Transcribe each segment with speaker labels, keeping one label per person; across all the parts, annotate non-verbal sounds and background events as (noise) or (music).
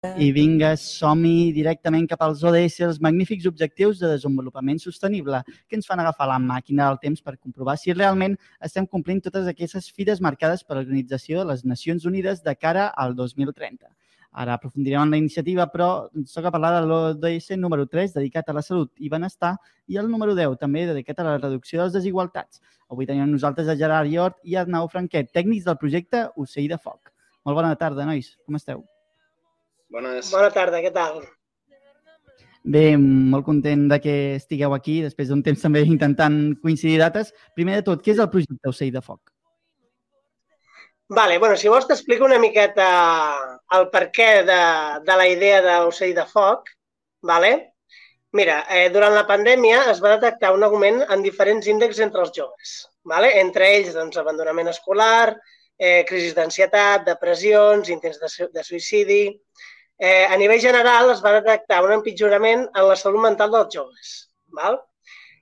Speaker 1: I vinga, som-hi directament cap als ODS, els magnífics objectius de desenvolupament sostenible, que ens fan agafar la màquina del temps per comprovar si realment estem complint totes aquestes fides marcades per l'Organització de les Nacions Unides de cara al 2030. Ara aprofundirem en la iniciativa, però ens toca parlar de l'ODS número 3, dedicat a la salut i benestar, i el número 10, també dedicat a la reducció de les desigualtats. Avui tenim amb nosaltres a Gerard Iort i Arnau Franquet, tècnics del projecte Ocell de Foc. Molt bona tarda, nois. Com esteu?
Speaker 2: Bones.
Speaker 3: Bona tarda, què tal?
Speaker 1: Bé, molt content de que estigueu aquí, després d'un temps també intentant coincidir dates. Primer de tot, què és el projecte Ocell de Foc?
Speaker 3: Vale, bueno, si vols t'explico una miqueta el per què de, de la idea d'Ocell de Foc. Vale? Mira, eh, durant la pandèmia es va detectar un augment en diferents índexs entre els joves. Vale? Entre ells, doncs, abandonament escolar, eh, crisis d'ansietat, depressions, intents de, de suïcidi, eh, a nivell general es va detectar un empitjorament en la salut mental dels joves. Val?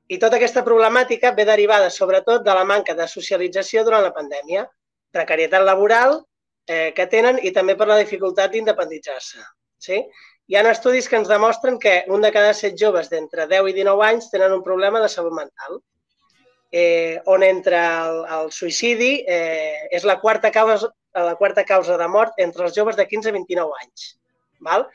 Speaker 3: I tota aquesta problemàtica ve derivada sobretot de la manca de socialització durant la pandèmia, precarietat laboral eh, que tenen i també per la dificultat d'independitzar-se. Sí? Hi ha estudis que ens demostren que un de cada set joves d'entre 10 i 19 anys tenen un problema de salut mental, eh, on entre el, el suïcidi eh, és la quarta, causa, la quarta causa de mort entre els joves de 15 a 29 anys. Val?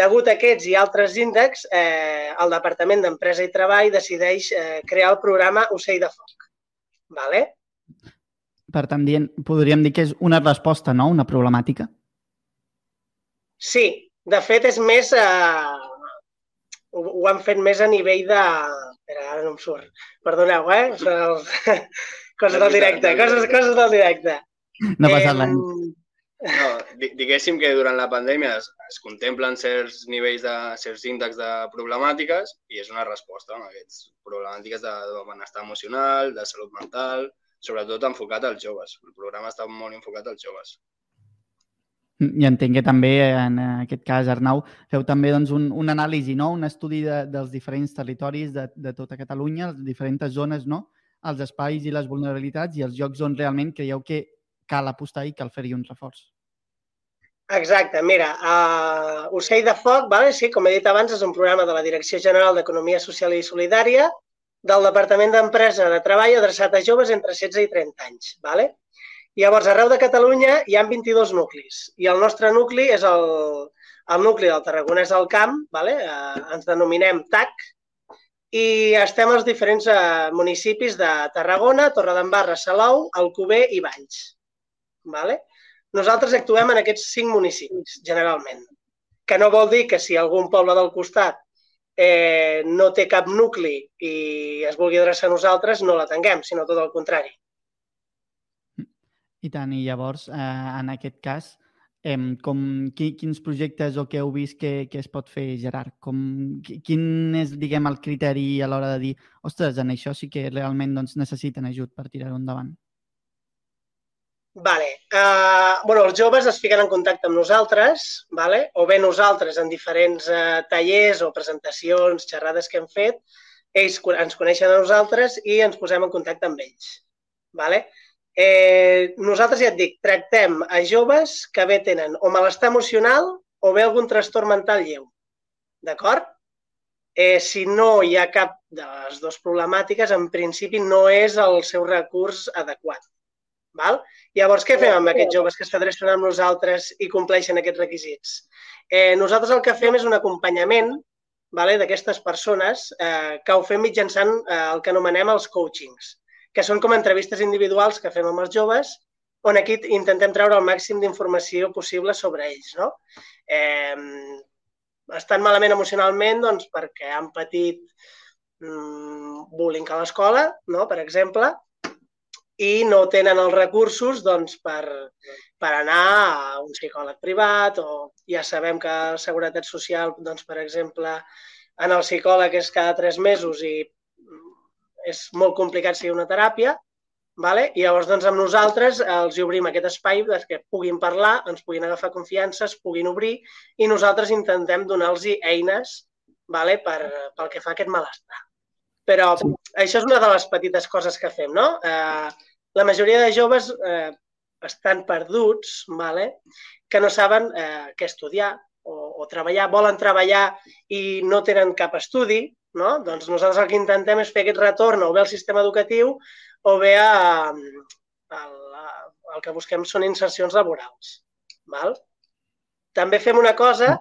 Speaker 3: Degut a aquests i altres índexs, eh, el Departament d'Empresa i Treball decideix eh, crear el programa Ocell de Foc. Vale?
Speaker 1: Per tant, dient, podríem dir que és una resposta, no? Una problemàtica.
Speaker 3: Sí, de fet és més... Eh, ho, ho han fet més a nivell de... Espera, ara no em surt. Perdoneu, eh? (laughs) coses del directe, coses, coses del directe.
Speaker 1: No passa res.
Speaker 2: No, diguéssim que durant la pandèmia es, es contemplen certs nivells de certs índexs de problemàtiques i és una resposta a aquests problemàtiques de, de benestar emocional, de salut mental, sobretot enfocat als joves. El programa està molt enfocat als joves.
Speaker 1: I entenc que també, en aquest cas, Arnau, feu també doncs, un, un anàlisi, no? un estudi de, dels diferents territoris de, de tota Catalunya, les diferents zones, no? els espais i les vulnerabilitats i els llocs on realment creieu que cal apostar i cal fer-hi un reforç.
Speaker 3: Exacte, mira, uh, Ocell de Foc, vale? sí, com he dit abans, és un programa de la Direcció General d'Economia Social i Solidària del Departament d'Empresa de Treball adreçat a joves entre 16 i 30 anys. Vale? Llavors, arreu de Catalunya hi ha 22 nuclis i el nostre nucli és el, el nucli del Tarragonès al Camp, vale? uh, ens denominem TAC, i estem als diferents uh, municipis de Tarragona, Torredembarra, Salou, Alcover i Valls. Vale? Nosaltres actuem en aquests cinc municipis, generalment, que no vol dir que si algun poble del costat eh, no té cap nucli i es vulgui adreçar a nosaltres, no la tanguem, sinó tot el contrari.
Speaker 1: I tant, i llavors, eh, en aquest cas, eh, com, qui, quins projectes o què heu vist que, que es pot fer, Gerard? Com, quin és, diguem, el criteri a l'hora de dir, ostres, en això sí que realment doncs, necessiten ajut per tirar-ho endavant?
Speaker 3: Vale. Uh, bueno, els joves es fiquen en contacte amb nosaltres, vale? o bé nosaltres en diferents uh, tallers o presentacions, xerrades que hem fet, ells ens coneixen a nosaltres i ens posem en contacte amb ells. Vale? Eh, nosaltres, ja et dic, tractem a joves que bé tenen o malestar emocional o bé algun trastorn mental lleu. D'acord? Eh, si no hi ha cap de les dues problemàtiques, en principi no és el seu recurs adequat. Val? Llavors, què fem amb aquests joves que s'adrecen amb nosaltres i compleixen aquests requisits? Eh, nosaltres el que fem és un acompanyament vale, d'aquestes persones eh, que ho fem mitjançant eh, el que anomenem els coachings, que són com entrevistes individuals que fem amb els joves on aquí intentem treure el màxim d'informació possible sobre ells. No? Eh, estan malament emocionalment doncs, perquè han patit mm, bullying a l'escola, no? per exemple, i no tenen els recursos doncs, per, per anar a un psicòleg privat o ja sabem que la Seguretat Social, doncs, per exemple, en el psicòleg és cada tres mesos i és molt complicat seguir una teràpia, vale? i llavors doncs, amb nosaltres els obrim aquest espai que puguin parlar, ens puguin agafar confiança, es puguin obrir i nosaltres intentem donar-los eines vale? per, pel que fa a aquest malestar. Però sí. això és una de les petites coses que fem, no? Eh, la majoria de joves eh, estan perduts, vale? que no saben eh, què estudiar, o, o treballar, volen treballar i no tenen cap estudi, no? doncs nosaltres el que intentem és fer aquest retorn o bé al sistema educatiu o bé a, a, a, el que busquem són insercions laborals. Val? També fem una cosa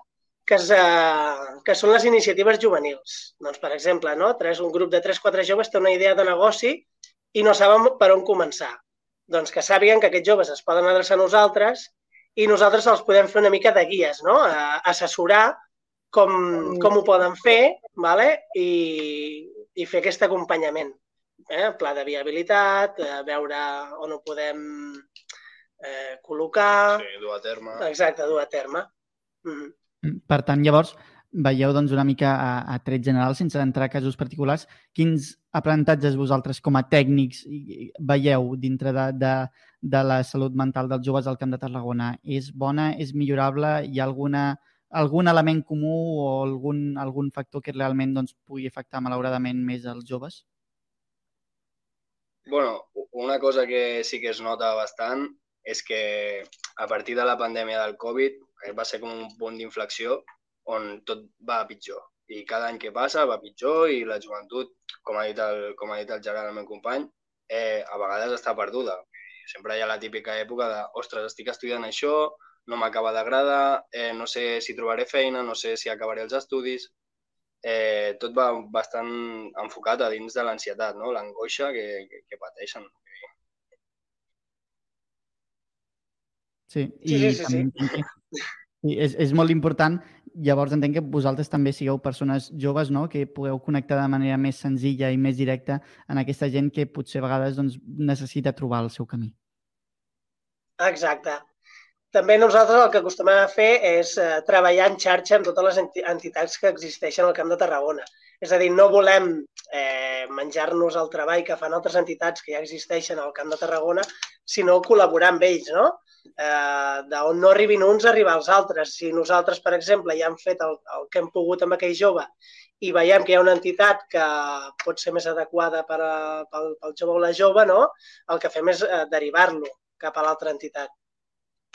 Speaker 3: que, és, eh, que són les iniciatives juvenils. Doncs, per exemple, no? Tres, un grup de 3-4 joves té una idea de negoci i no saben per on començar. Doncs que sàpiguen que aquests joves es poden adreçar a nosaltres i nosaltres els podem fer una mica de guies, no? A assessorar com, com ho poden fer vale? I, i fer aquest acompanyament. Eh? Pla de viabilitat, eh, veure on ho podem eh, col·locar...
Speaker 2: Sí, dur a terme.
Speaker 3: Exacte, dur a terme. Mm -hmm.
Speaker 1: Per tant, llavors, veieu doncs, una mica a, a tret general, sense entrar a casos particulars, quins aprenentatges vosaltres com a tècnics veieu dintre de, de, de la salut mental dels joves al Camp de Tarragona? És bona? És millorable? Hi ha alguna, algun element comú o algun, algun factor que realment doncs, pugui afectar malauradament més els joves?
Speaker 2: bueno, una cosa que sí que es nota bastant és que a partir de la pandèmia del Covid eh, va ser com un punt d'inflexió on tot va a pitjor. I cada any que passa va pitjor i la joventut, com ha dit el, com ha dit el Gerard, el meu company, eh, a vegades està perduda. Sempre hi ha la típica època de, ostres, estic estudiant això, no m'acaba d'agradar, eh, no sé si trobaré feina, no sé si acabaré els estudis. Eh, tot va bastant enfocat a dins de l'ansietat, no? l'angoixa que, que, que pateixen.
Speaker 1: Sí, i sí, sí, sí, sí. Sí és, és molt important. Llavors entenc que vosaltres també sigueu persones joves, no?, que pugueu connectar de manera més senzilla i més directa en aquesta gent que potser a vegades doncs, necessita trobar el seu camí.
Speaker 3: Exacte. També nosaltres el que acostumem a fer és eh, treballar en xarxa amb totes les entitats que existeixen al Camp de Tarragona. És a dir, no volem eh, menjar-nos el treball que fan altres entitats que ja existeixen al Camp de Tarragona, sinó col·laborar amb ells, no? Eh, d'on no arribin uns arribar als altres. Si nosaltres, per exemple, ja hem fet el, el que hem pogut amb aquell jove i veiem que hi ha una entitat que pot ser més adequada per a, pel, pel jove o la jove, no? el que fem és eh, derivar-lo cap a l'altra entitat.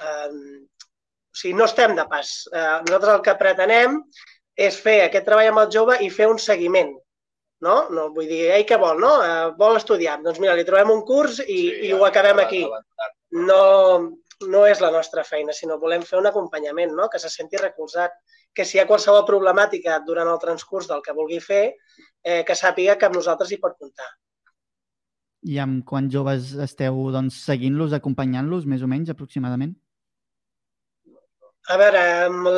Speaker 3: Eh, o sigui, no estem de pas. Eh, nosaltres el que pretenem és fer aquest treball amb el jove i fer un seguiment. No? no vull dir, ei, què vol, no? Eh, vol estudiar. Doncs mira, li trobem un curs i, sí, i ho acabem aquí. No, no és la nostra feina, sinó volem fer un acompanyament, no? que se senti recolzat, que si hi ha qualsevol problemàtica durant el transcurs del que vulgui fer, eh, que sàpiga que amb nosaltres hi pot comptar.
Speaker 1: I amb quants joves esteu doncs, seguint-los, acompanyant-los, més o menys, aproximadament?
Speaker 3: A veure,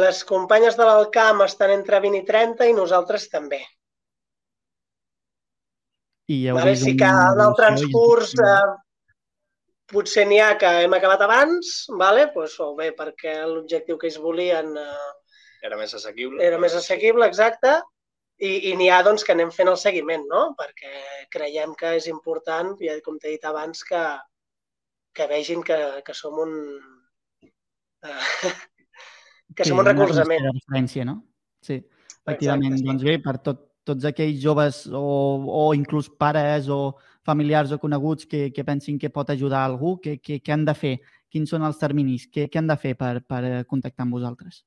Speaker 3: les companyes de l'Alcamp estan entre 20 i 30 i nosaltres també.
Speaker 1: I heu
Speaker 3: vale, sí que en el transcurs eh, potser n'hi ha que hem acabat abans, vale? pues, o bé perquè l'objectiu que ells volien eh,
Speaker 2: era més assequible.
Speaker 3: Era més assequible, exacte, i, i n'hi ha doncs, que anem fent el seguiment, no? perquè creiem que és important, ja com t'he dit abans, que, que vegin que, que som un... Eh, (laughs) que sí, som un recolzament.
Speaker 1: Una referència, no? Sí, efectivament. Exacte, sí. Doncs bé, per tot, tots aquells joves o, o inclús pares o familiars o coneguts que, que pensin que pot ajudar algú, què, què, què han de fer? Quins són els terminis? Què, què han de fer per, per eh, contactar amb vosaltres?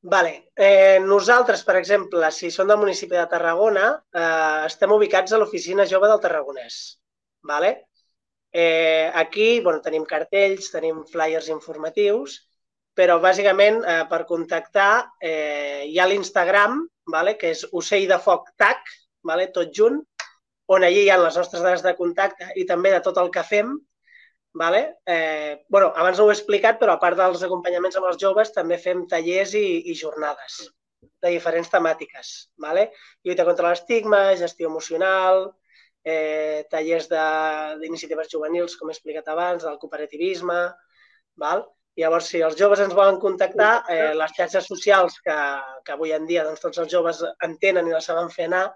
Speaker 3: Vale. Eh, nosaltres, per exemple, si som del municipi de Tarragona, eh, estem ubicats a l'oficina jove del Tarragonès. Vale? Eh, aquí bueno, tenim cartells, tenim flyers informatius, però bàsicament eh, per contactar eh, hi ha l'Instagram, vale? que és ocell de foc tac, vale? tot junt, on allí hi ha les nostres dades de contacte i també de tot el que fem. Vale? Eh, bueno, abans no ho he explicat, però a part dels acompanyaments amb els joves, també fem tallers i, i jornades de diferents temàtiques. Vale? Lluita contra l'estigma, gestió emocional, eh, tallers d'iniciatives juvenils, com he explicat abans, del cooperativisme. Val? Llavors, si els joves ens volen contactar, eh, les xarxes socials que, que avui en dia doncs, tots els joves entenen i les saben fer anar,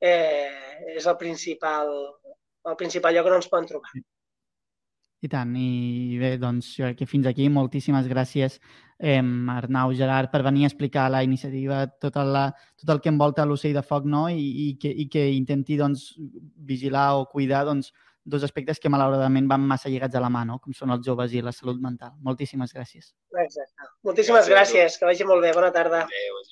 Speaker 3: eh, és el principal, el principal lloc on ens poden trobar.
Speaker 1: I tant, i bé, doncs jo crec que fins aquí moltíssimes gràcies eh, Arnau, Gerard, per venir a explicar la iniciativa, tot, la, tot el que envolta l'ocell de foc no? I, i, que, i que intenti doncs, vigilar o cuidar doncs, dos aspectes que malauradament van massa lligats a la mà, no? com són els joves i la salut mental. Moltíssimes gràcies.
Speaker 3: Exacte. Moltíssimes gràcies, gràcies que vagi molt bé. Bona tarda.
Speaker 2: Adéu.